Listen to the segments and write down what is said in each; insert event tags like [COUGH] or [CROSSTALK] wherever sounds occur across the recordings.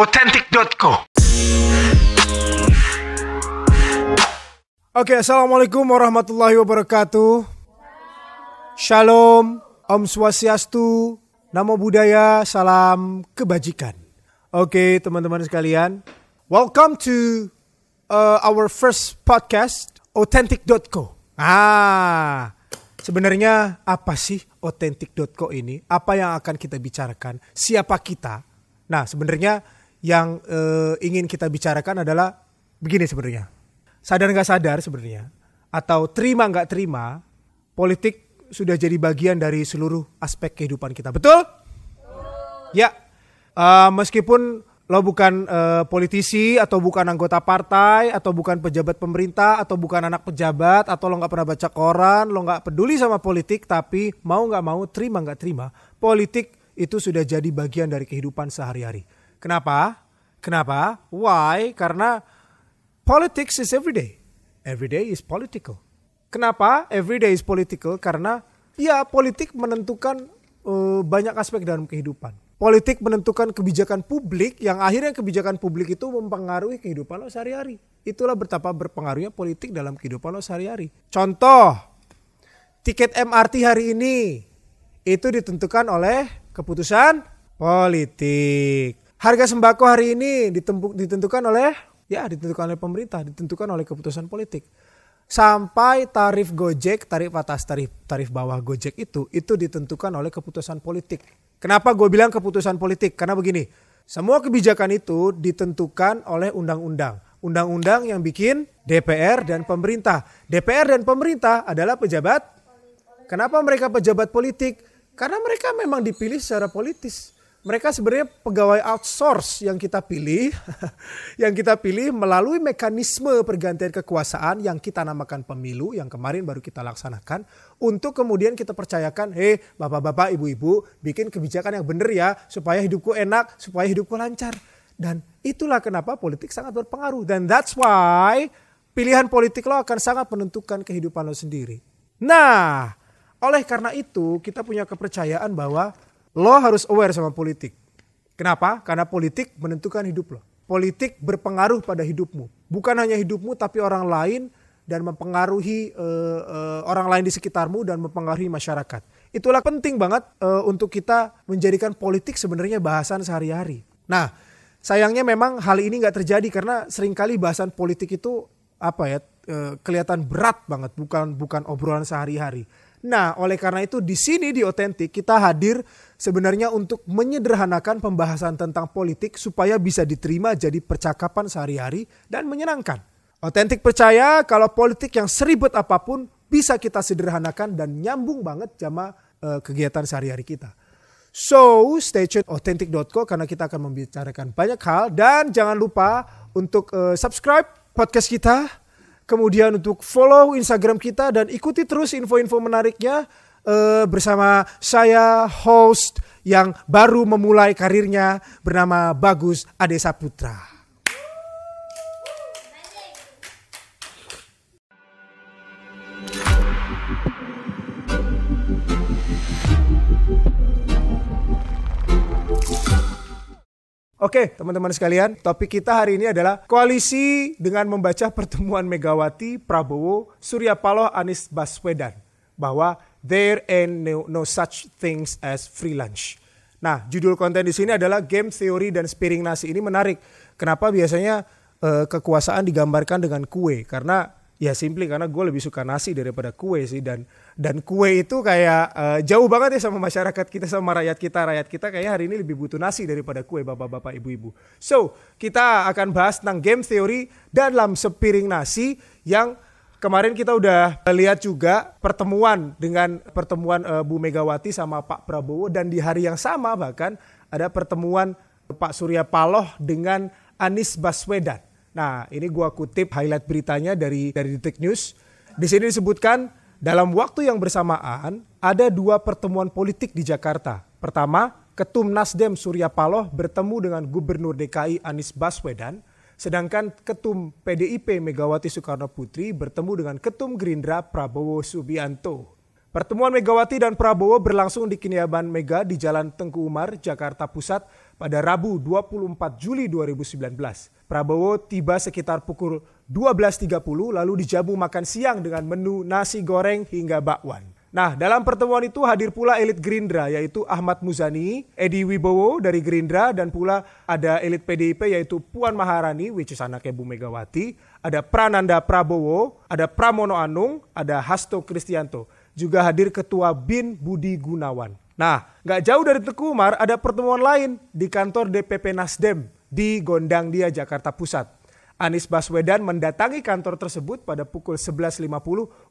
authentic.co. Oke, assalamualaikum warahmatullahi wabarakatuh. Shalom, Om Swastiastu, Namo Buddhaya, salam kebajikan. Oke, teman-teman sekalian, welcome to uh, our first podcast, authentic.co. Ah, sebenarnya apa sih authentic.co ini? Apa yang akan kita bicarakan? Siapa kita? Nah, sebenarnya yang uh, ingin kita bicarakan adalah begini sebenarnya. Sadar nggak sadar sebenarnya atau terima nggak terima politik sudah jadi bagian dari seluruh aspek kehidupan kita. Betul? Ya uh, meskipun lo bukan uh, politisi atau bukan anggota partai atau bukan pejabat pemerintah atau bukan anak pejabat atau lo nggak pernah baca koran lo nggak peduli sama politik tapi mau nggak mau terima nggak terima politik itu sudah jadi bagian dari kehidupan sehari-hari kenapa kenapa why karena Politics is everyday. Everyday is political. Kenapa everyday is political? Karena ya politik menentukan uh, banyak aspek dalam kehidupan. Politik menentukan kebijakan publik yang akhirnya kebijakan publik itu mempengaruhi kehidupan lo sehari-hari. Itulah betapa berpengaruhnya politik dalam kehidupan lo sehari-hari. Contoh, tiket MRT hari ini itu ditentukan oleh keputusan politik. Harga sembako hari ini ditentukan oleh Ya, ditentukan oleh pemerintah, ditentukan oleh keputusan politik. Sampai tarif Gojek, tarif atas, tarif tarif bawah Gojek itu itu ditentukan oleh keputusan politik. Kenapa gue bilang keputusan politik? Karena begini, semua kebijakan itu ditentukan oleh undang-undang. Undang-undang yang bikin DPR dan pemerintah. DPR dan pemerintah adalah pejabat. Kenapa mereka pejabat politik? Karena mereka memang dipilih secara politis mereka sebenarnya pegawai outsource yang kita pilih, [LAUGHS] yang kita pilih melalui mekanisme pergantian kekuasaan yang kita namakan pemilu yang kemarin baru kita laksanakan untuk kemudian kita percayakan, hei bapak-bapak, ibu-ibu, bikin kebijakan yang benar ya supaya hidupku enak, supaya hidupku lancar. Dan itulah kenapa politik sangat berpengaruh dan that's why pilihan politik lo akan sangat menentukan kehidupan lo sendiri. Nah, oleh karena itu kita punya kepercayaan bahwa Lo harus aware sama politik. Kenapa? Karena politik menentukan hidup lo. Politik berpengaruh pada hidupmu. Bukan hanya hidupmu tapi orang lain dan mempengaruhi uh, uh, orang lain di sekitarmu dan mempengaruhi masyarakat. Itulah penting banget uh, untuk kita menjadikan politik sebenarnya bahasan sehari-hari. Nah, sayangnya memang hal ini nggak terjadi karena sering kali bahasan politik itu apa ya kelihatan berat banget, bukan bukan obrolan sehari-hari. Nah, oleh karena itu di sini di otentik kita hadir sebenarnya untuk menyederhanakan pembahasan tentang politik supaya bisa diterima jadi percakapan sehari-hari dan menyenangkan. Otentik percaya kalau politik yang seribet apa pun bisa kita sederhanakan dan nyambung banget sama uh, kegiatan sehari-hari kita. So, stay tune authentic.co karena kita akan membicarakan banyak hal dan jangan lupa untuk uh, subscribe podcast kita kemudian untuk follow Instagram kita dan ikuti terus info-info menariknya uh, bersama saya host yang baru memulai karirnya bernama Bagus Ade Saputra. Oke, teman-teman sekalian, topik kita hari ini adalah koalisi dengan membaca pertemuan Megawati, Prabowo, Surya Paloh, Anies Baswedan bahwa there ain't no, no such things as free lunch. Nah, judul konten di sini adalah game theory dan spiring nasi. Ini menarik. Kenapa biasanya uh, kekuasaan digambarkan dengan kue? Karena ya simply karena gue lebih suka nasi daripada kue sih dan dan kue itu kayak uh, jauh banget ya sama masyarakat kita sama rakyat kita. Rakyat kita kayak hari ini lebih butuh nasi daripada kue bapak-bapak ibu-ibu. So kita akan bahas tentang game theory dalam sepiring nasi yang kemarin kita udah lihat juga pertemuan dengan pertemuan uh, Bu Megawati sama Pak Prabowo. Dan di hari yang sama bahkan ada pertemuan Pak Surya Paloh dengan Anies Baswedan. Nah, ini gua kutip highlight beritanya dari dari Detik News. Di sini disebutkan dalam waktu yang bersamaan ada dua pertemuan politik di Jakarta. Pertama, Ketum Nasdem Surya Paloh bertemu dengan Gubernur DKI Anies Baswedan, sedangkan Ketum PDIP Megawati Soekarno Putri bertemu dengan Ketum Gerindra Prabowo Subianto. Pertemuan Megawati dan Prabowo berlangsung di Kiniaban Mega di Jalan Tengku Umar, Jakarta Pusat pada Rabu 24 Juli 2019. Prabowo tiba sekitar pukul 12.30 lalu dijamu makan siang dengan menu nasi goreng hingga bakwan. Nah, dalam pertemuan itu hadir pula elit Gerindra yaitu Ahmad Muzani, Edi Wibowo dari Gerindra dan pula ada elit PDIP yaitu Puan Maharani which is anaknya Bu Megawati, ada Prananda Prabowo, ada Pramono Anung, ada Hasto Kristianto. Juga hadir Ketua BIN Budi Gunawan. Nah, nggak jauh dari Teguh Umar ada pertemuan lain di kantor DPP Nasdem di Gondang Dia, Jakarta Pusat. Anies Baswedan mendatangi kantor tersebut pada pukul 11.50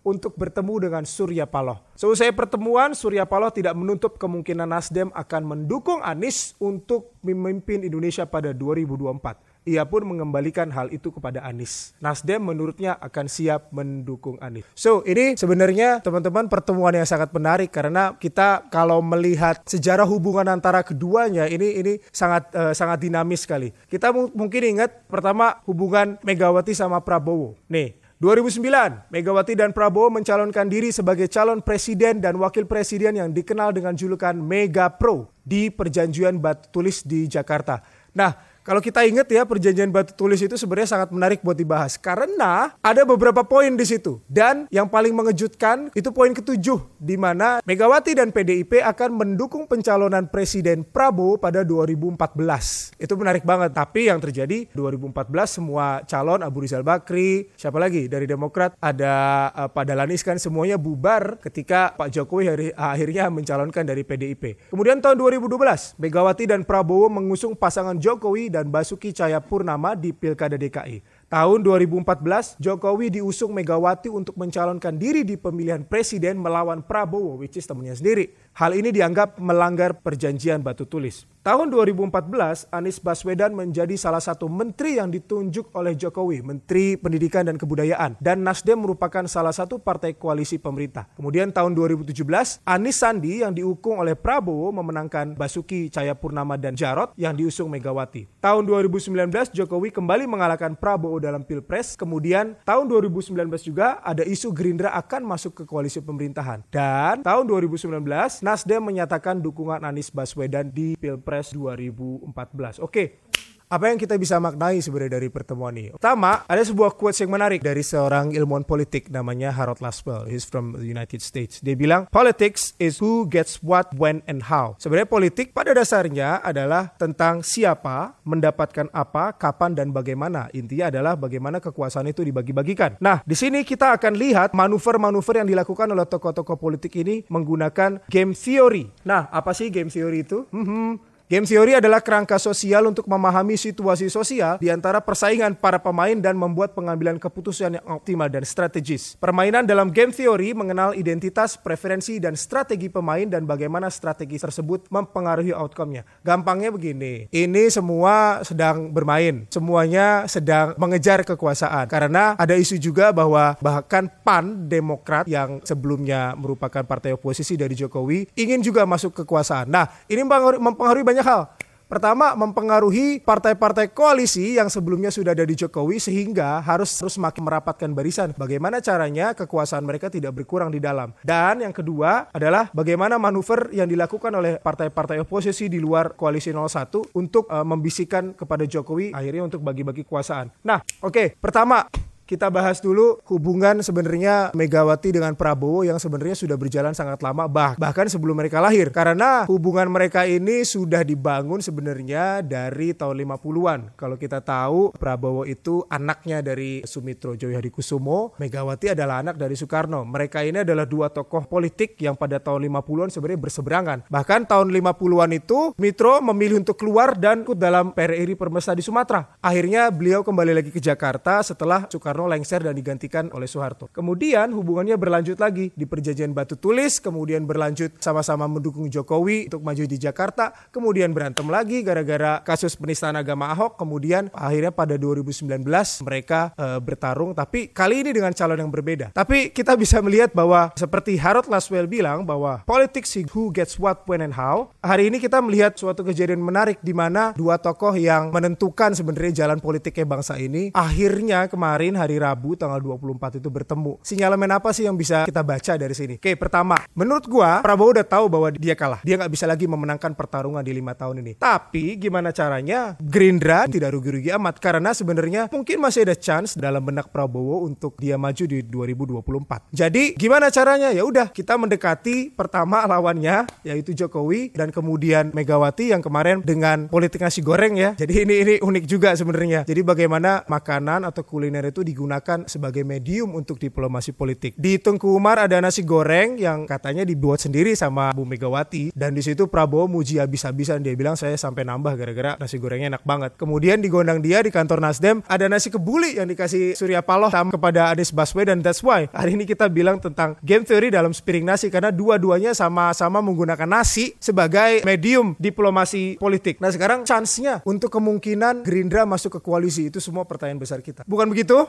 untuk bertemu dengan Surya Paloh. Selesai pertemuan, Surya Paloh tidak menutup kemungkinan Nasdem akan mendukung Anies untuk memimpin Indonesia pada 2024 ia pun mengembalikan hal itu kepada Anies. Nasdem menurutnya akan siap mendukung Anies. So, ini sebenarnya teman-teman pertemuan yang sangat menarik karena kita kalau melihat sejarah hubungan antara keduanya ini ini sangat uh, sangat dinamis sekali. Kita mungkin ingat pertama hubungan Megawati sama Prabowo. Nih, 2009, Megawati dan Prabowo mencalonkan diri sebagai calon presiden dan wakil presiden yang dikenal dengan julukan Mega Pro di perjanjian batu tulis di Jakarta. Nah, kalau kita ingat ya perjanjian batu tulis itu sebenarnya sangat menarik buat dibahas karena ada beberapa poin di situ dan yang paling mengejutkan itu poin ketujuh di mana Megawati dan PDIP akan mendukung pencalonan Presiden Prabowo pada 2014. Itu menarik banget tapi yang terjadi 2014 semua calon Abu Rizal Bakri, siapa lagi dari Demokrat ada uh, Pak Dalanis kan semuanya bubar ketika Pak Jokowi hari, akhirnya mencalonkan dari PDIP. Kemudian tahun 2012 Megawati dan Prabowo mengusung pasangan Jokowi dan dan Basuki Cahayapurnama di Pilkada DKI. Tahun 2014, Jokowi diusung Megawati untuk mencalonkan diri di pemilihan presiden melawan Prabowo, which is temannya sendiri. Hal ini dianggap melanggar perjanjian batu tulis. Tahun 2014, Anies Baswedan menjadi salah satu menteri yang ditunjuk oleh Jokowi, Menteri Pendidikan dan Kebudayaan, dan Nasdem merupakan salah satu partai koalisi pemerintah. Kemudian tahun 2017, Anies Sandi yang diukung oleh Prabowo memenangkan Basuki Cahayapurnama dan Jarot yang diusung Megawati. Tahun 2019, Jokowi kembali mengalahkan Prabowo dalam Pilpres. Kemudian tahun 2019 juga ada isu Gerindra akan masuk ke koalisi pemerintahan. Dan tahun 2019 Nasdem menyatakan dukungan Anies Baswedan di Pilpres 2014. Oke, apa yang kita bisa maknai sebenarnya dari pertemuan ini? Pertama, ada sebuah quotes yang menarik dari seorang ilmuwan politik namanya Harold Laswell. He's from the United States. Dia bilang, politics is who gets what, when, and how. Sebenarnya politik pada dasarnya adalah tentang siapa, mendapatkan apa, kapan, dan bagaimana. Intinya adalah bagaimana kekuasaan itu dibagi-bagikan. Nah, di sini kita akan lihat manuver-manuver yang dilakukan oleh tokoh-tokoh politik ini menggunakan game theory. Nah, apa sih game theory itu? Hmm Game theory adalah kerangka sosial untuk memahami situasi sosial di antara persaingan para pemain dan membuat pengambilan keputusan yang optimal dan strategis. Permainan dalam game theory mengenal identitas, preferensi, dan strategi pemain dan bagaimana strategi tersebut mempengaruhi outcome-nya. Gampangnya begini, ini semua sedang bermain, semuanya sedang mengejar kekuasaan. Karena ada isu juga bahwa bahkan PAN, Demokrat yang sebelumnya merupakan partai oposisi dari Jokowi, ingin juga masuk kekuasaan. Nah, ini mempengaruhi banyak banyak hal. Pertama, mempengaruhi partai-partai koalisi yang sebelumnya sudah ada di Jokowi sehingga harus terus semakin merapatkan barisan. Bagaimana caranya kekuasaan mereka tidak berkurang di dalam. Dan yang kedua adalah bagaimana manuver yang dilakukan oleh partai-partai oposisi di luar koalisi 01 untuk uh, membisikkan kepada Jokowi akhirnya untuk bagi-bagi kekuasaan. Nah, oke, okay, pertama kita bahas dulu hubungan sebenarnya Megawati dengan Prabowo yang sebenarnya sudah berjalan sangat lama bah bahkan sebelum mereka lahir karena hubungan mereka ini sudah dibangun sebenarnya dari tahun 50-an. Kalau kita tahu Prabowo itu anaknya dari Sumitro Kusumo, Megawati adalah anak dari Soekarno. Mereka ini adalah dua tokoh politik yang pada tahun 50-an sebenarnya berseberangan. Bahkan tahun 50-an itu Mitro memilih untuk keluar dan ikut dalam PRRI Permesta di Sumatera. Akhirnya beliau kembali lagi ke Jakarta setelah Soekarno Soekarno lengser dan digantikan oleh Soeharto. Kemudian hubungannya berlanjut lagi di perjanjian Batu Tulis, kemudian berlanjut sama-sama mendukung Jokowi untuk maju di Jakarta, kemudian berantem lagi gara-gara kasus penistaan agama Ahok, kemudian akhirnya pada 2019 mereka e, bertarung tapi kali ini dengan calon yang berbeda. Tapi kita bisa melihat bahwa seperti Harold Laswell bilang bahwa politics who gets what, when and how. Hari ini kita melihat suatu kejadian menarik di mana dua tokoh yang menentukan sebenarnya jalan politiknya bangsa ini akhirnya kemarin hari hari Rabu tanggal 24 itu bertemu. Sinyalemen apa sih yang bisa kita baca dari sini? Oke, pertama, menurut gua Prabowo udah tahu bahwa dia kalah. Dia nggak bisa lagi memenangkan pertarungan di lima tahun ini. Tapi gimana caranya? Gerindra tidak rugi-rugi amat karena sebenarnya mungkin masih ada chance dalam benak Prabowo untuk dia maju di 2024. Jadi gimana caranya? Ya udah kita mendekati pertama [LAUGHS] lawannya yaitu Jokowi dan kemudian Megawati yang kemarin dengan politik nasi goreng ya. Jadi ini ini unik juga sebenarnya. Jadi bagaimana makanan atau kuliner itu digunakan sebagai medium untuk diplomasi politik. Di Tengku Umar ada nasi goreng yang katanya dibuat sendiri sama Bu Megawati dan di situ Prabowo muji habis-habisan dia bilang saya sampai nambah gara-gara nasi gorengnya enak banget. Kemudian di gondang dia di kantor Nasdem ada nasi kebuli yang dikasih Surya Paloh tam kepada Anies Baswedan that's why hari ini kita bilang tentang game theory dalam spiring nasi karena dua-duanya sama-sama menggunakan nasi sebagai medium diplomasi politik. Nah sekarang chance-nya untuk kemungkinan Gerindra masuk ke koalisi itu semua pertanyaan besar kita. Bukan begitu?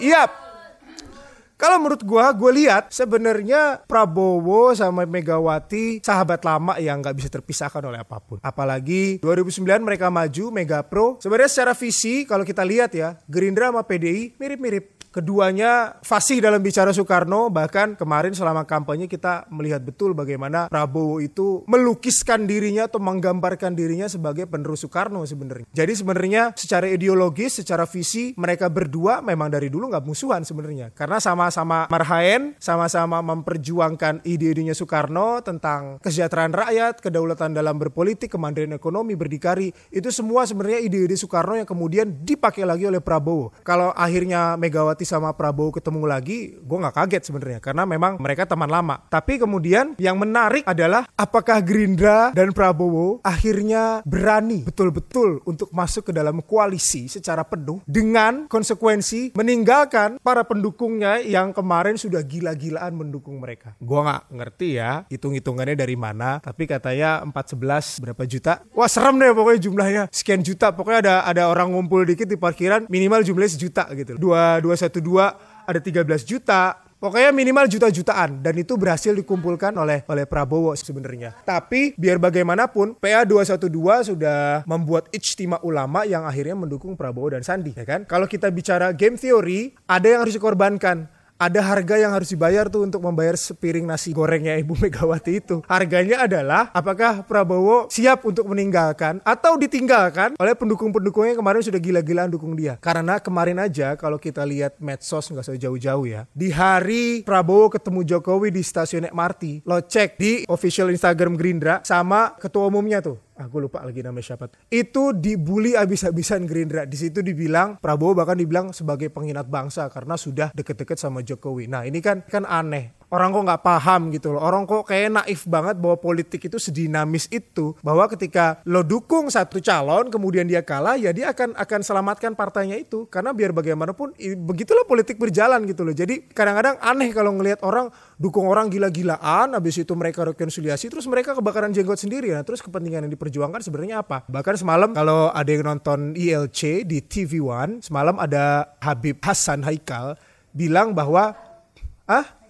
Iya. Kalau menurut gua, gue lihat sebenarnya Prabowo sama Megawati sahabat lama yang nggak bisa terpisahkan oleh apa pun. Apalagi 2009 mereka maju Mega Pro. Sebenarnya secara visi kalau kita lihat ya, Gerindra sama PDI mirip-mirip. Keduanya fasih dalam bicara Soekarno, bahkan kemarin selama kampanye kita melihat betul bagaimana Prabowo itu melukiskan dirinya atau menggambarkan dirinya sebagai penerus Soekarno sebenarnya. Jadi sebenarnya secara ideologis, secara visi mereka berdua memang dari dulu nggak musuhan sebenarnya. Karena sama-sama marhaen, sama-sama memperjuangkan ide-idenya Soekarno tentang kesejahteraan rakyat, kedaulatan dalam berpolitik, kemandirian ekonomi, berdikari. Itu semua sebenarnya ide-ide Soekarno yang kemudian dipakai lagi oleh Prabowo. Kalau akhirnya Megawati Megawati sama Prabowo ketemu lagi, gue nggak kaget sebenarnya karena memang mereka teman lama. Tapi kemudian yang menarik adalah apakah Gerindra dan Prabowo akhirnya berani betul-betul untuk masuk ke dalam koalisi secara penuh dengan konsekuensi meninggalkan para pendukungnya yang kemarin sudah gila-gilaan mendukung mereka. Gue nggak ngerti ya hitung-hitungannya dari mana, tapi katanya 411 berapa juta? Wah serem deh pokoknya jumlahnya sekian juta. Pokoknya ada ada orang ngumpul dikit di parkiran minimal jumlahnya sejuta gitu. Dua dua dua ada 13 juta. Pokoknya minimal juta-jutaan dan itu berhasil dikumpulkan oleh oleh Prabowo sebenarnya. Tapi biar bagaimanapun PA 212 sudah membuat ijtima ulama yang akhirnya mendukung Prabowo dan Sandi ya kan. Kalau kita bicara game theory, ada yang harus dikorbankan ada harga yang harus dibayar tuh untuk membayar sepiring nasi gorengnya Ibu [LAUGHS] Megawati itu. Harganya adalah apakah Prabowo siap untuk meninggalkan atau ditinggalkan oleh pendukung-pendukungnya yang kemarin sudah gila-gilaan dukung dia. Karena kemarin aja kalau kita lihat medsos nggak usah jauh-jauh ya. Di hari Prabowo ketemu Jokowi di stasiun MRT, lo cek di official Instagram Gerindra sama ketua umumnya tuh aku ah, lupa lagi nama siapa itu dibully abis-abisan Gerindra di situ dibilang Prabowo bahkan dibilang sebagai pengkhianat bangsa karena sudah deket-deket sama Jokowi nah ini kan kan aneh orang kok nggak paham gitu loh. Orang kok kayak naif banget bahwa politik itu sedinamis itu bahwa ketika lo dukung satu calon kemudian dia kalah ya dia akan akan selamatkan partainya itu karena biar bagaimanapun begitulah politik berjalan gitu loh. Jadi kadang-kadang aneh kalau ngelihat orang dukung orang gila-gilaan habis itu mereka rekonsiliasi terus mereka kebakaran jenggot sendiri ya. Terus kepentingan yang diperjuangkan sebenarnya apa? Bahkan semalam kalau ada yang nonton ILC di TV One, semalam ada Habib Hasan Haikal bilang bahwa ah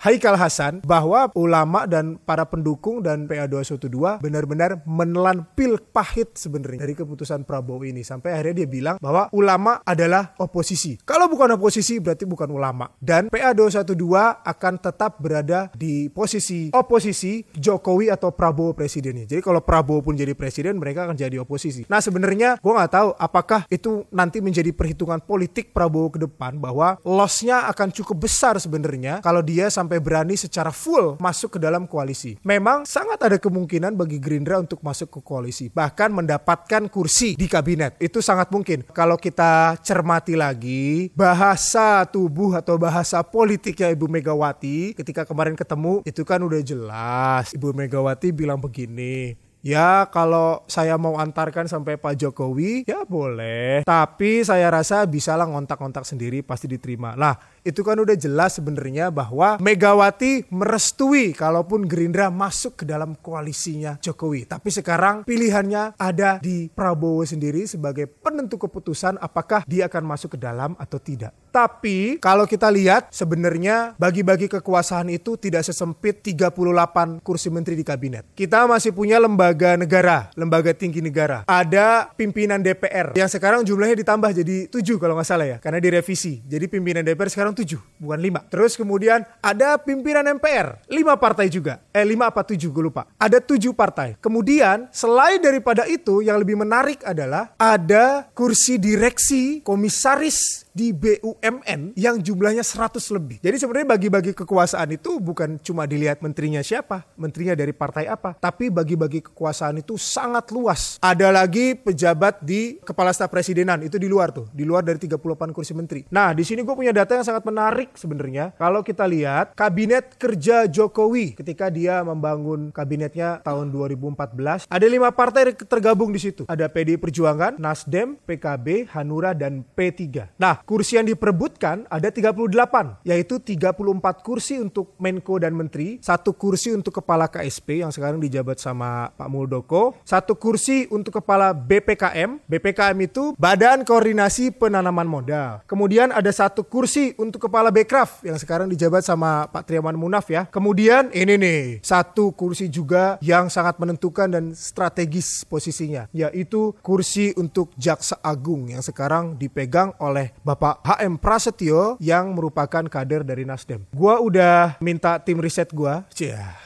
Haikal Hasan bahwa ulama dan para pendukung dan PA 212 benar-benar menelan pil pahit sebenarnya dari keputusan Prabowo ini sampai akhirnya dia bilang bahwa ulama adalah oposisi. Kalau bukan oposisi berarti bukan ulama dan PA 212 akan tetap berada di posisi oposisi Jokowi atau Prabowo presidennya. Jadi kalau Prabowo pun jadi presiden mereka akan jadi oposisi. Nah sebenarnya gue nggak tahu apakah itu nanti menjadi perhitungan politik Prabowo ke depan bahwa lossnya akan cukup besar sebenarnya kalau dia sampai sampai berani secara full masuk ke dalam koalisi. Memang sangat ada kemungkinan bagi Gerindra untuk masuk ke koalisi, bahkan mendapatkan kursi di kabinet. Itu sangat mungkin. Kalau kita cermati lagi bahasa tubuh atau bahasa politiknya Ibu Megawati ketika kemarin ketemu itu kan udah jelas. Ibu Megawati bilang begini, Ya kalau saya mau antarkan sampai Pak Jokowi ya boleh. Tapi saya rasa bisalah ngontak-ngontak sendiri pasti diterima. Lah itu kan udah jelas sebenarnya bahwa Megawati merestui kalaupun Gerindra masuk ke dalam koalisinya Jokowi. Tapi sekarang pilihannya ada di Prabowo sendiri sebagai penentu keputusan apakah dia akan masuk ke dalam atau tidak. Tapi kalau kita lihat sebenarnya bagi-bagi kekuasaan itu tidak sesempit 38 kursi menteri di kabinet. Kita masih punya lembaga negara, lembaga tinggi negara. Ada pimpinan DPR yang sekarang jumlahnya ditambah jadi 7 kalau nggak salah ya, karena direvisi. Jadi pimpinan DPR sekarang 7, bukan 5. Terus kemudian ada pimpinan MPR, 5 partai juga. Eh 5 apa 7 gue lupa. Ada 7 partai. Kemudian selain daripada itu yang lebih menarik adalah ada kursi direksi komisaris di BUMN yang jumlahnya 100 lebih. Jadi sebenarnya bagi-bagi kekuasaan itu bukan cuma dilihat menterinya siapa, menterinya dari partai apa, tapi bagi-bagi kekuasaan itu sangat luas. Ada lagi pejabat di kepala staf presidenan itu di luar tuh, di luar dari 38 kursi menteri. Nah, di sini gue punya data yang sangat menarik sebenarnya. Kalau kita lihat kabinet kerja Jokowi ketika dia membangun kabinetnya tahun 2014, ada lima partai tergabung di situ. Ada PD Perjuangan, Nasdem, PKB, Hanura dan P3. Kursi yang diperebutkan ada 38, yaitu 34 kursi untuk Menko dan Menteri, satu kursi untuk Kepala KSP yang sekarang dijabat sama Pak Muldoko, satu kursi untuk Kepala BPKM. BPKM itu Badan Koordinasi Penanaman Modal. Kemudian ada satu kursi untuk Kepala Bekraf yang sekarang dijabat sama Pak Triawan Munaf ya. Kemudian ini nih, satu kursi juga yang sangat menentukan dan strategis posisinya, yaitu kursi untuk Jaksa Agung yang sekarang dipegang oleh Bapak HM Prasetyo yang merupakan kader dari Nasdem. Gua udah minta tim riset gua, cia,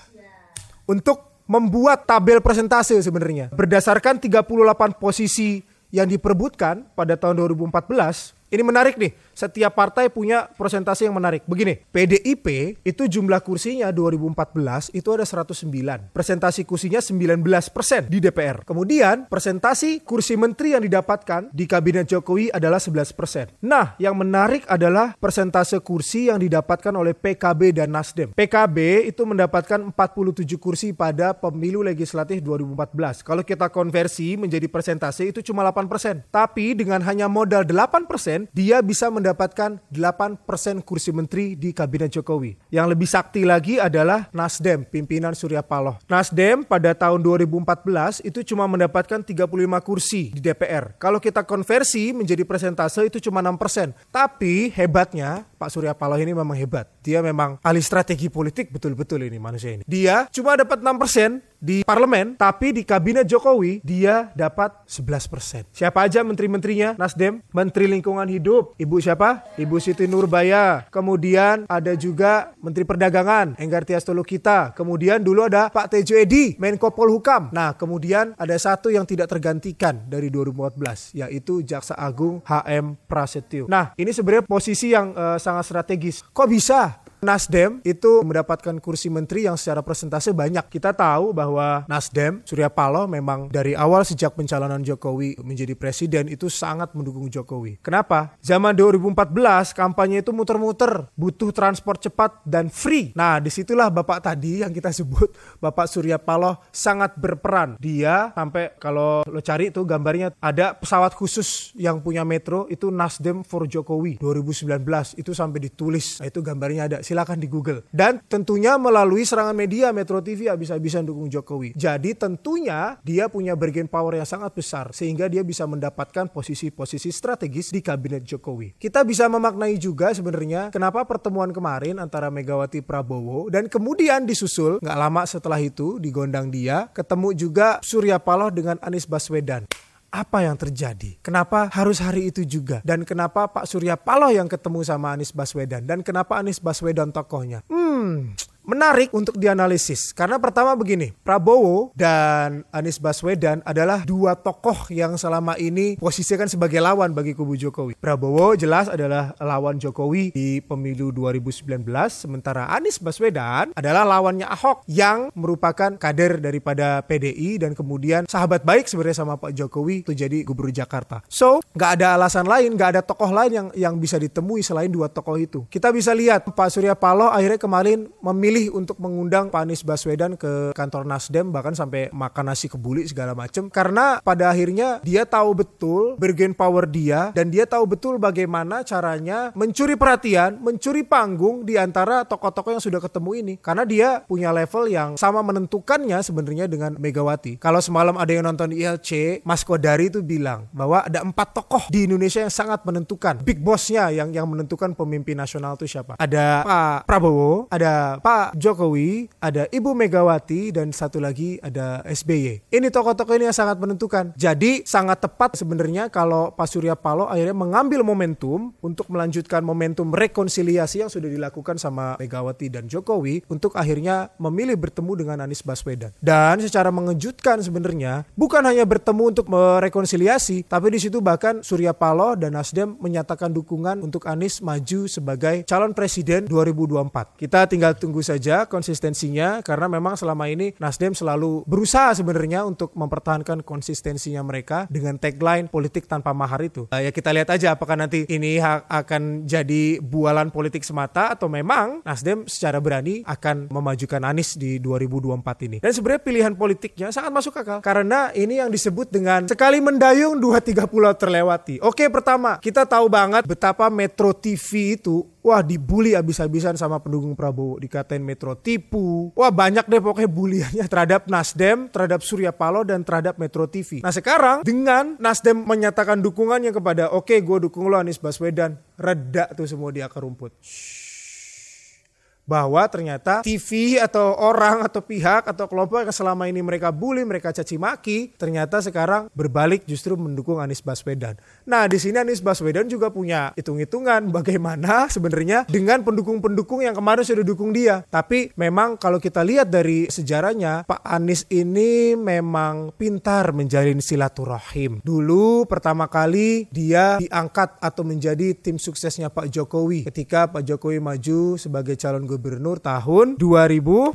untuk membuat tabel presentase sebenarnya. Berdasarkan 38 posisi yang diperbutkan pada tahun 2014, ini menarik nih setiap partai punya persentase yang menarik. Begini, PDIP itu jumlah kursinya 2014 itu ada 109. Presentasi kursinya 19% di DPR. Kemudian presentasi kursi menteri yang didapatkan di kabinet Jokowi adalah 11%. Nah, yang menarik adalah persentase kursi yang didapatkan oleh PKB dan Nasdem. PKB itu mendapatkan 47 kursi pada pemilu legislatif 2014. Kalau kita konversi menjadi persentase itu cuma 8%. Tapi dengan hanya modal 8%, dia bisa mendapatkan 8% kursi menteri di kabinet Jokowi. Yang lebih sakti lagi adalah Nasdem, pimpinan Surya Paloh. Nasdem pada tahun 2014 itu cuma mendapatkan 35 kursi di DPR. Kalau kita konversi menjadi persentase itu cuma 6%. Tapi hebatnya Pak Surya Paloh ini memang hebat. Dia memang ahli strategi politik betul-betul ini manusia ini. Dia cuma dapat 6% di parlemen, tapi di kabinet Jokowi dia dapat 11%. Siapa aja menteri-menterinya? Nasdem, Menteri Lingkungan Hidup, Ibu siapa? Ibu Siti Nurbaya. Kemudian ada juga Menteri Perdagangan, Enggar Tias Kita. Kemudian dulu ada Pak Tejo Edi, Menko Polhukam. Nah, kemudian ada satu yang tidak tergantikan dari 2014, yaitu Jaksa Agung HM Prasetyo. Nah, ini sebenarnya posisi yang uh, sangat strategis. Kok bisa Nasdem itu mendapatkan kursi menteri yang secara persentase banyak. Kita tahu bahwa Nasdem, Surya Paloh memang dari awal sejak pencalonan Jokowi menjadi presiden itu sangat mendukung Jokowi. Kenapa? Zaman 2014 kampanye itu muter-muter, butuh transport cepat dan free. Nah, di situlah Bapak tadi yang kita sebut Bapak Surya Paloh sangat berperan. Dia sampai kalau lo cari itu gambarnya ada pesawat khusus yang punya metro itu Nasdem for Jokowi 2019 itu sampai ditulis. Nah, itu gambarnya ada silakan di Google. Dan tentunya melalui serangan media Metro TV habis-habisan dukung Jokowi. Jadi tentunya dia punya bargain power yang sangat besar sehingga dia bisa mendapatkan posisi-posisi strategis di kabinet Jokowi. Kita bisa memaknai juga sebenarnya kenapa pertemuan kemarin antara Megawati Prabowo dan kemudian disusul nggak lama setelah itu di gondang dia ketemu juga Surya Paloh dengan Anies Baswedan apa yang terjadi? Kenapa harus hari itu juga? Dan kenapa Pak Surya Paloh yang ketemu sama Anies Baswedan? Dan kenapa Anies Baswedan tokohnya? Hmm, menarik untuk dianalisis. Karena pertama begini, Prabowo dan Anies Baswedan adalah dua tokoh yang selama ini posisikan sebagai lawan bagi kubu Jokowi. Prabowo jelas adalah lawan Jokowi di pemilu 2019, sementara Anies Baswedan adalah lawannya Ahok yang merupakan kader daripada PDI dan kemudian sahabat baik sebenarnya sama Pak Jokowi untuk jadi gubernur Jakarta. So, nggak ada alasan lain, nggak ada tokoh lain yang yang bisa ditemui selain dua tokoh itu. Kita bisa lihat Pak Surya Paloh akhirnya kemarin memilih memilih untuk mengundang Pak Anies Baswedan ke kantor Nasdem bahkan sampai makan nasi kebuli segala macam karena pada akhirnya dia tahu betul bergen power dia dan dia tahu betul bagaimana caranya mencuri perhatian, mencuri panggung di antara tokoh-tokoh yang sudah ketemu ini karena dia punya level yang sama menentukannya sebenarnya dengan Megawati. Kalau semalam ada yang nonton ILC, Mas Kodari itu bilang bahwa ada empat tokoh di Indonesia yang sangat menentukan. Big bossnya yang yang menentukan pemimpin nasional itu siapa? Ada Pak Prabowo, ada Pak Jokowi, ada Ibu Megawati, dan satu lagi ada SBY. Ini tokoh-tokoh ini yang sangat menentukan. Jadi sangat tepat sebenarnya kalau Pak Surya Paloh akhirnya mengambil momentum untuk melanjutkan momentum rekonsiliasi yang sudah dilakukan sama Megawati dan Jokowi untuk akhirnya memilih bertemu dengan Anies Baswedan. Dan secara mengejutkan sebenarnya bukan hanya bertemu untuk merekonsiliasi, tapi di situ bahkan Surya Paloh dan Nasdem menyatakan dukungan untuk Anies maju sebagai calon presiden 2024. Kita tinggal tunggu saja konsistensinya karena memang selama ini Nasdem selalu berusaha sebenarnya untuk mempertahankan konsistensinya mereka dengan tagline politik tanpa mahar itu. Uh, ya kita lihat aja apakah nanti ini akan jadi bualan politik semata atau memang Nasdem secara berani akan memajukan Anies di 2024 ini. Dan sebenarnya pilihan politiknya sangat masuk akal karena ini yang disebut dengan sekali mendayung dua tiga pulau terlewati. Oke, pertama kita tahu banget betapa Metro TV itu wah dibully abis-abisan sama pendukung Prabowo dikatain Metro tipu. Wah banyak deh pokoknya buliannya [LAUGHS] terhadap Nasdem terhadap Surya Paloh dan terhadap Metro TV nah sekarang dengan Nasdem menyatakan dukungannya kepada oke okay, gue dukung lo Anies Baswedan. Reda tuh semua di akar rumput bahwa ternyata TV atau orang atau pihak atau kelompok yang selama ini mereka bully, mereka caci maki, ternyata sekarang berbalik justru mendukung Anies Baswedan. Nah, di sini Anies Baswedan juga punya hitung-hitungan [LAUGHS] bagaimana sebenarnya dengan pendukung-pendukung yang kemarin sudah dukung dia. Tapi memang kalau kita lihat dari sejarahnya, Pak Anies ini memang pintar menjalin silaturahim. Dulu pertama kali dia diangkat atau menjadi tim suksesnya Pak Jokowi ketika Pak Jokowi maju sebagai calon gubernur tahun 2012.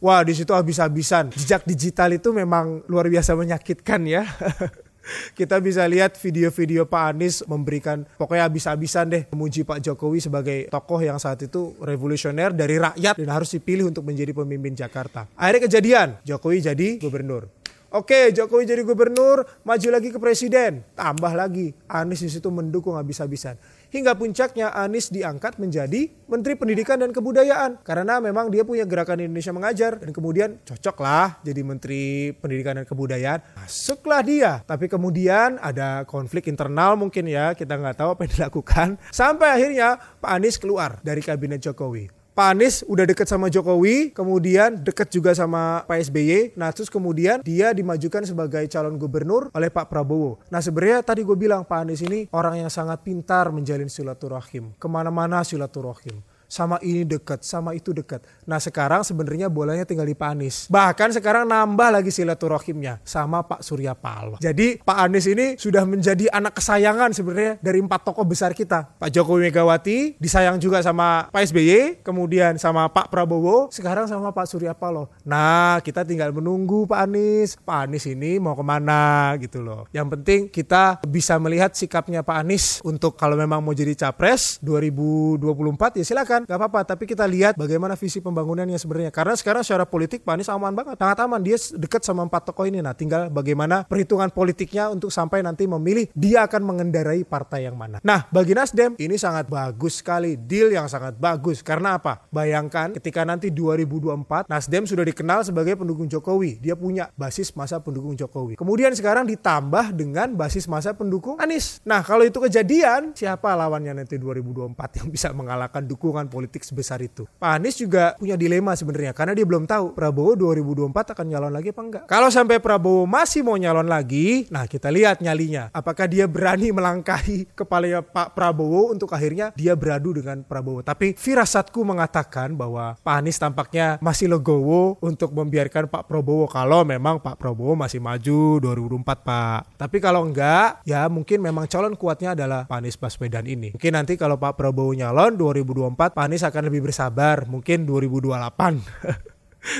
Wah, di situ habis-habisan. Jejak digital itu memang luar biasa menyakitkan ya. [LAUGHS] kita bisa lihat video-video Pak Anies memberikan pokoknya habis-habisan deh memuji Pak Jokowi sebagai tokoh yang saat itu revolusioner dari rakyat dan harus dipilih untuk menjadi pemimpin Jakarta. Akhirnya kejadian, Jokowi jadi gubernur. Oke, Jokowi jadi gubernur, maju lagi ke presiden, tambah lagi Anies di situ mendukung habis-habisan. Hingga puncaknya Anies diangkat menjadi Menteri Pendidikan dan Kebudayaan. Karena memang dia punya gerakan Indonesia Mengajar. Dan kemudian cocoklah jadi Menteri Pendidikan dan Kebudayaan. Masuklah dia. Tapi kemudian ada konflik internal mungkin ya. Kita nggak tahu apa yang dilakukan. Sampai akhirnya Pak Anies keluar dari kabinet Jokowi. Pak Anies udah deket sama Jokowi, kemudian deket juga sama Pak SBY. Nah terus kemudian dia dimajukan sebagai calon gubernur oleh Pak Prabowo. Nah sebenarnya tadi gue bilang Pak Anies ini orang yang sangat pintar menjalin silaturahim. Ke mana-mana silaturahim sama ini dekat, sama itu dekat. Nah sekarang sebenarnya bolanya tinggal di Pak Anies. Bahkan sekarang nambah lagi silaturahimnya sama Pak Surya Paloh. Jadi Pak Anies ini sudah menjadi anak kesayangan sebenarnya dari empat tokoh besar kita. Pak Jokowi Megawati disayang juga sama Pak SBY, kemudian sama Pak Prabowo, sekarang sama Pak Surya Paloh. Nah kita tinggal menunggu Pak Anies. Pak Anies ini mau ke mana gitu loh. Yang penting kita bisa melihat sikapnya Pak Anies untuk kalau memang mau jadi capres 2024 ya silakan gak apa-apa. Tapi kita lihat bagaimana visi pembangunannya sebenarnya. Karena sekarang secara politik Pak Anies aman banget, sangat aman. Dia dekat sama empat tokoh ini. Nah, tinggal bagaimana perhitungan politiknya untuk sampai nanti memilih dia akan mengendarai partai yang mana. Nah, bagi Nasdem ini sangat bagus sekali, deal yang sangat bagus. Karena apa? Bayangkan ketika nanti 2024 Nasdem sudah dikenal sebagai pendukung Jokowi. Dia punya basis masa pendukung Jokowi. Kemudian sekarang ditambah dengan basis masa pendukung Anies. Nah, kalau itu kejadian, siapa lawannya nanti 2024 yang bisa mengalahkan dukungan politik sebesar itu. Pak Anies juga punya dilema sebenarnya karena dia belum tahu Prabowo 2024 akan nyalon lagi apa enggak. Kalau sampai Prabowo masih mau nyalon lagi, nah kita lihat nyalinya. Apakah dia berani melangkahi kepalanya Pak Prabowo untuk akhirnya dia beradu dengan Prabowo. Tapi firasatku mengatakan bahwa Pak Anies tampaknya masih legowo untuk membiarkan Pak Prabowo kalau memang Pak Prabowo masih maju 2024 Pak. Tapi kalau enggak, ya mungkin memang calon kuatnya adalah Pak Anies Baswedan ini. Mungkin nanti kalau Pak Prabowo nyalon 2024 Pak Anies akan lebih bersabar mungkin 2028 [LAUGHS]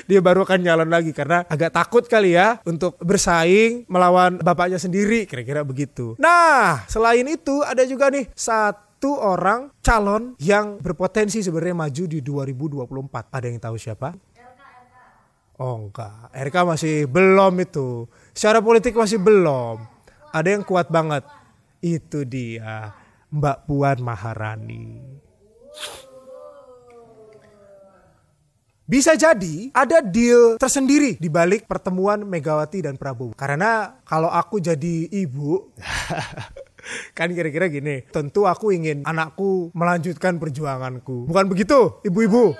dia baru akan nyalon lagi karena agak takut kali ya untuk bersaing melawan bapaknya sendiri kira-kira begitu. Nah, selain itu ada juga nih satu orang calon yang berpotensi sebenarnya maju di 2024. Ada yang tahu siapa? Oh enggak, RK masih belum itu. Secara politik masih belum. Ada yang kuat banget. Itu dia, Mbak Puan Maharani. Bisa jadi ada deal tersendiri di balik pertemuan Megawati dan Prabowo. Karena kalau aku jadi ibu, [LAUGHS] kan kira-kira gini, tentu aku ingin anakku melanjutkan perjuanganku. Bukan begitu, ibu-ibu?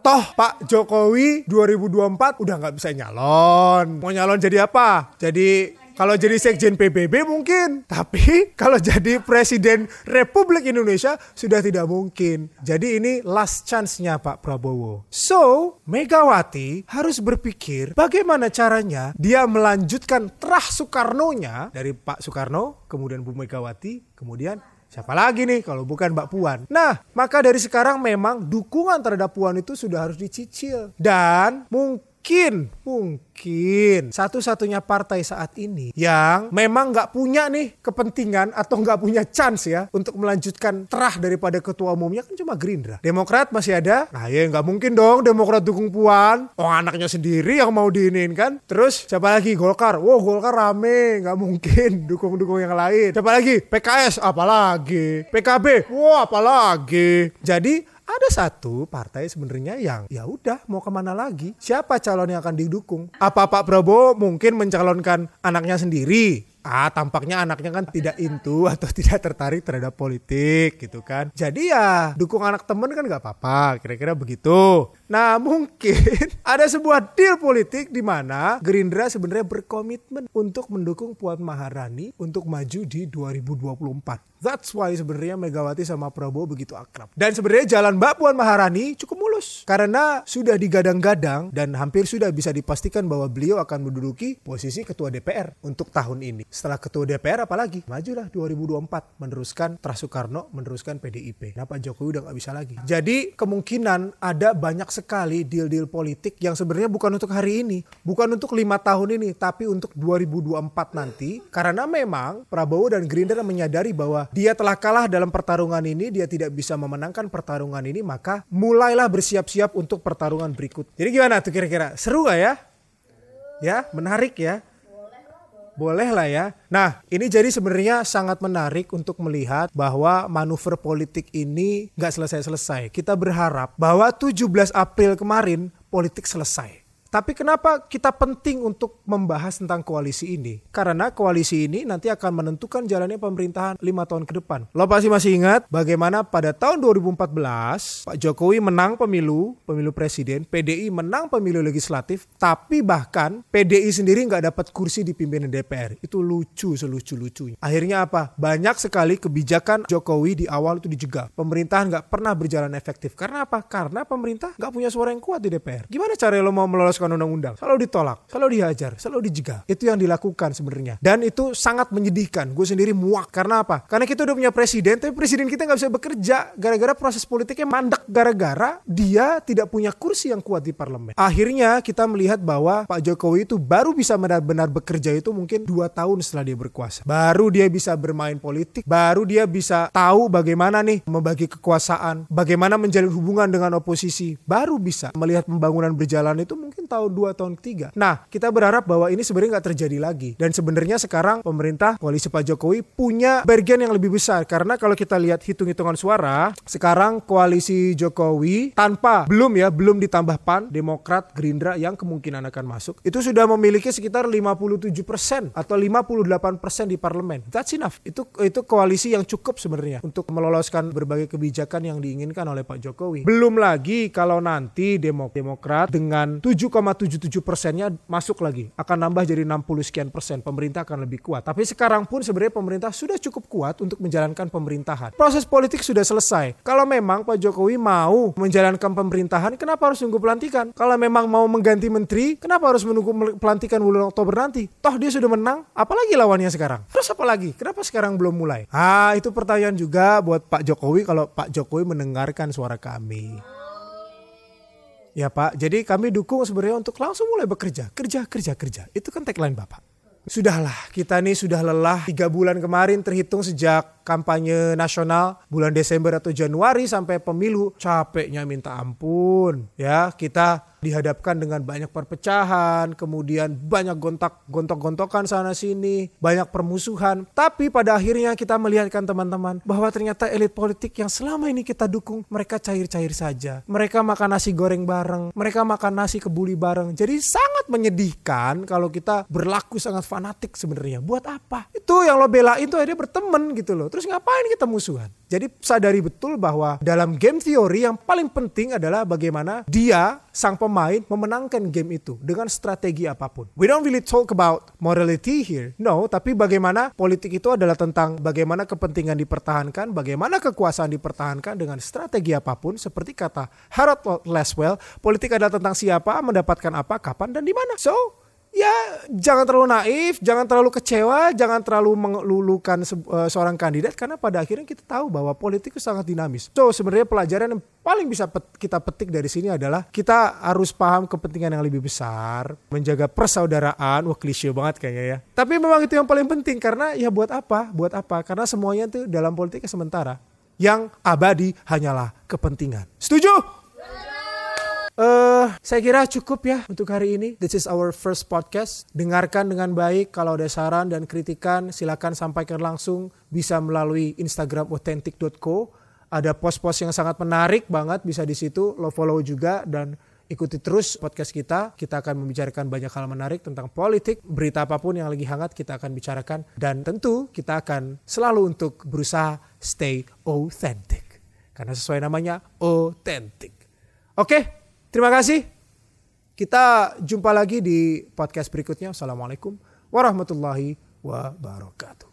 Toh Pak Jokowi 2024 udah nggak bisa nyalon. Mau nyalon jadi apa? Jadi kalau jadi sekjen PBB mungkin, tapi [LAUGHS] kalau jadi presiden Republik Indonesia sudah tidak mungkin. Jadi ini last chance-nya Pak Prabowo. So, Megawati harus berpikir bagaimana caranya dia melanjutkan terah Soekarno-nya dari Pak Soekarno, kemudian Bu Megawati, kemudian Siapa lagi nih kalau bukan Mbak Puan? Nah, maka dari sekarang memang dukungan terhadap Puan itu sudah harus dicicil. Dan mungkin mungkin, mungkin satu-satunya partai saat ini yang memang nggak punya nih kepentingan atau nggak punya chance ya untuk melanjutkan terah daripada ketua umumnya kan cuma Gerindra. Demokrat masih ada. Nah ya nggak mungkin dong Demokrat dukung Puan. Oh anaknya sendiri yang mau diinin kan. Terus siapa lagi Golkar? Wow Golkar rame. Nggak mungkin [LAUGHS] dukung-dukung yang lain. Siapa lagi? PKS apalagi. PKB. Wow, apalagi. Jadi ada satu partai sebenarnya yang ya udah mau ke mana lagi? Siapa calon yang akan didukung? Apa Pak Prabowo mungkin mencalonkan anaknya sendiri? Ah tampaknya anaknya kan tidak into [LAUGHS] atau tidak tertarik terhadap politik gitu kan. Jadi ya dukung anak temen kan nggak apa-apa kira-kira begitu nah mungkin [LAUGHS] ada sebuah deal politik di mana Gerindra sebenarnya berkomitmen untuk mendukung Puan Maharani untuk maju di 2024 That's why sebenarnya Megawati sama Prabowo begitu akrab. Dan sebenarnya jalan Mbak Puan Maharani cukup mulus karena sudah digadang-gadang dan hampir sudah bisa dipastikan bahwa beliau akan menduduki posisi ketua DPR untuk tahun ini. Setelah ketua DPR apalagi? Majulah 2024 meneruskan Tras Soekarno, meneruskan PDIP. Pak Jokowi udah nggak bisa lagi. Jadi kemungkinan ada banyak sekali deal-deal politik yang sebenarnya bukan untuk hari ini, bukan untuk lima tahun ini, tapi untuk 2024 nanti. Karena memang Prabowo dan Gerindra menyadari bahwa dia telah kalah dalam pertarungan ini, dia tidak bisa memenangkan pertarungan ini, maka mulailah bersiap-siap untuk pertarungan berikut. Jadi gimana tuh kira-kira? Seru gak ya? Ya, menarik ya? Boleh lah ya. Nah, ini jadi sebenarnya sangat menarik untuk melihat bahwa manuver politik ini nggak selesai-selesai. Kita berharap bahwa 17 April kemarin politik selesai. Tapi kenapa kita penting untuk membahas tentang koalisi ini? Karena koalisi ini nanti akan menentukan jalannya pemerintahan lima tahun ke depan. Lo pasti masih ingat bagaimana pada tahun 2014 Pak Jokowi menang pemilu, pemilu presiden, PDI menang pemilu legislatif, tapi bahkan PDI sendiri nggak dapat kursi di pimpinan DPR. Itu lucu selucu-lucunya. Akhirnya apa? Banyak sekali kebijakan Jokowi di awal itu dijegal. Pemerintahan nggak pernah berjalan efektif. Karena apa? Karena pemerintah nggak punya suara yang kuat di DPR. Gimana cara lo mau melolos meloloskan undang-undang. Selalu ditolak, selalu dihajar, selalu dijegal. Itu yang dilakukan sebenarnya. Dan itu sangat menyedihkan. Gue sendiri muak. Karena apa? Karena kita udah punya presiden, tapi presiden kita nggak bisa bekerja. Gara-gara proses politiknya mandek. Gara-gara dia tidak punya kursi yang kuat di parlemen. Akhirnya kita melihat bahwa Pak Jokowi itu baru bisa benar-benar bekerja itu mungkin dua tahun setelah dia berkuasa. Baru dia bisa bermain politik. Baru dia bisa tahu bagaimana nih membagi kekuasaan. Bagaimana menjalin hubungan dengan oposisi. Baru bisa melihat pembangunan berjalan itu mungkin tahun dua tahun ketiga. Nah kita berharap bahwa ini sebenarnya nggak terjadi lagi. Dan sebenarnya sekarang pemerintah koalisi Pak Jokowi punya bagian yang lebih besar karena kalau kita lihat hitung-hitungan suara sekarang koalisi Jokowi tanpa belum ya belum ditambah PAN, Demokrat, Gerindra yang kemungkinan akan masuk itu sudah memiliki sekitar 57 persen atau 58 persen di parlemen. That's enough. Itu itu koalisi yang cukup sebenarnya untuk meloloskan berbagai kebijakan yang diinginkan oleh Pak Jokowi. Belum lagi kalau nanti Demokrat dengan 7, 77 persennya masuk lagi. Akan nambah jadi 60 sekian persen. Pemerintah akan lebih kuat. Tapi sekarang pun sebenarnya pemerintah sudah cukup kuat untuk menjalankan pemerintahan. Proses politik sudah selesai. Kalau memang Pak Jokowi mau menjalankan pemerintahan, kenapa harus nunggu pelantikan? Kalau memang mau mengganti menteri, kenapa harus menunggu pelantikan bulan Oktober nanti? Toh dia sudah menang, apalagi lawannya sekarang? Terus apa lagi? Kenapa sekarang belum mulai? Ah, itu pertanyaan juga buat Pak Jokowi kalau Pak Jokowi mendengarkan suara kami. Ya Pak, jadi kami dukung sebenarnya untuk langsung mulai bekerja. Kerja, kerja, kerja. Itu kan tagline Bapak. Sudahlah, kita nih sudah lelah tiga bulan kemarin terhitung sejak kampanye nasional bulan Desember atau Januari sampai pemilu capeknya minta ampun ya kita dihadapkan dengan banyak perpecahan, kemudian banyak gontak gontok-gontokan sana sini, banyak permusuhan. Tapi pada akhirnya kita melihatkan teman-teman bahwa ternyata elit politik yang selama ini kita dukung mereka cair-cair saja. Mereka makan nasi goreng bareng, mereka makan nasi kebuli bareng. Jadi sangat menyedihkan kalau kita berlaku sangat fanatik sebenarnya. Buat apa? Itu yang lo belain tuh akhirnya berteman gitu loh. Terus ngapain kita musuhan? Jadi sadari betul bahwa dalam game theory yang paling penting adalah bagaimana dia sang pemain memenangkan game itu dengan strategi apa pun. We don't really talk about morality here. No, tapi bagaimana politik itu adalah tentang bagaimana kepentingan dipertahankan, bagaimana kekuasaan dipertahankan dengan strategi apa pun seperti kata Harold Laswell, politik adalah tentang siapa, mendapatkan apa, kapan dan di mana. So, ya jangan terlalu naif, jangan terlalu kecewa, jangan terlalu melulukan se uh, seorang kandidat karena pada akhirnya kita tahu bahwa politik itu sangat dinamis. So sebenarnya pelajaran yang paling bisa pet kita petik dari sini adalah kita harus paham kepentingan yang lebih besar, menjaga persaudaraan, wah klise banget kayaknya ya. Tapi memang itu yang paling penting karena ya buat apa? Buat apa? Karena semuanya tuh dalam politik sementara. Yang abadi hanyalah kepentingan. Setuju? Uh, saya kira cukup ya untuk hari ini. This is our first podcast. Dengarkan dengan baik. Kalau ada saran dan kritikan, silakan sampaikan langsung. Bisa melalui Instagram authentic.co. Ada post-post yang sangat menarik banget. Bisa di situ. Lo follow juga dan ikuti terus podcast kita. Kita akan membicarakan banyak hal menarik tentang politik, berita apa pun yang lagi hangat kita akan bicarakan. Dan tentu kita akan selalu untuk berusaha stay authentic. Karena sesuai namanya authentic. Oke, okay? Terima kasih. Kita jumpa lagi di podcast berikutnya. Assalamualaikum warahmatullahi wabarakatuh.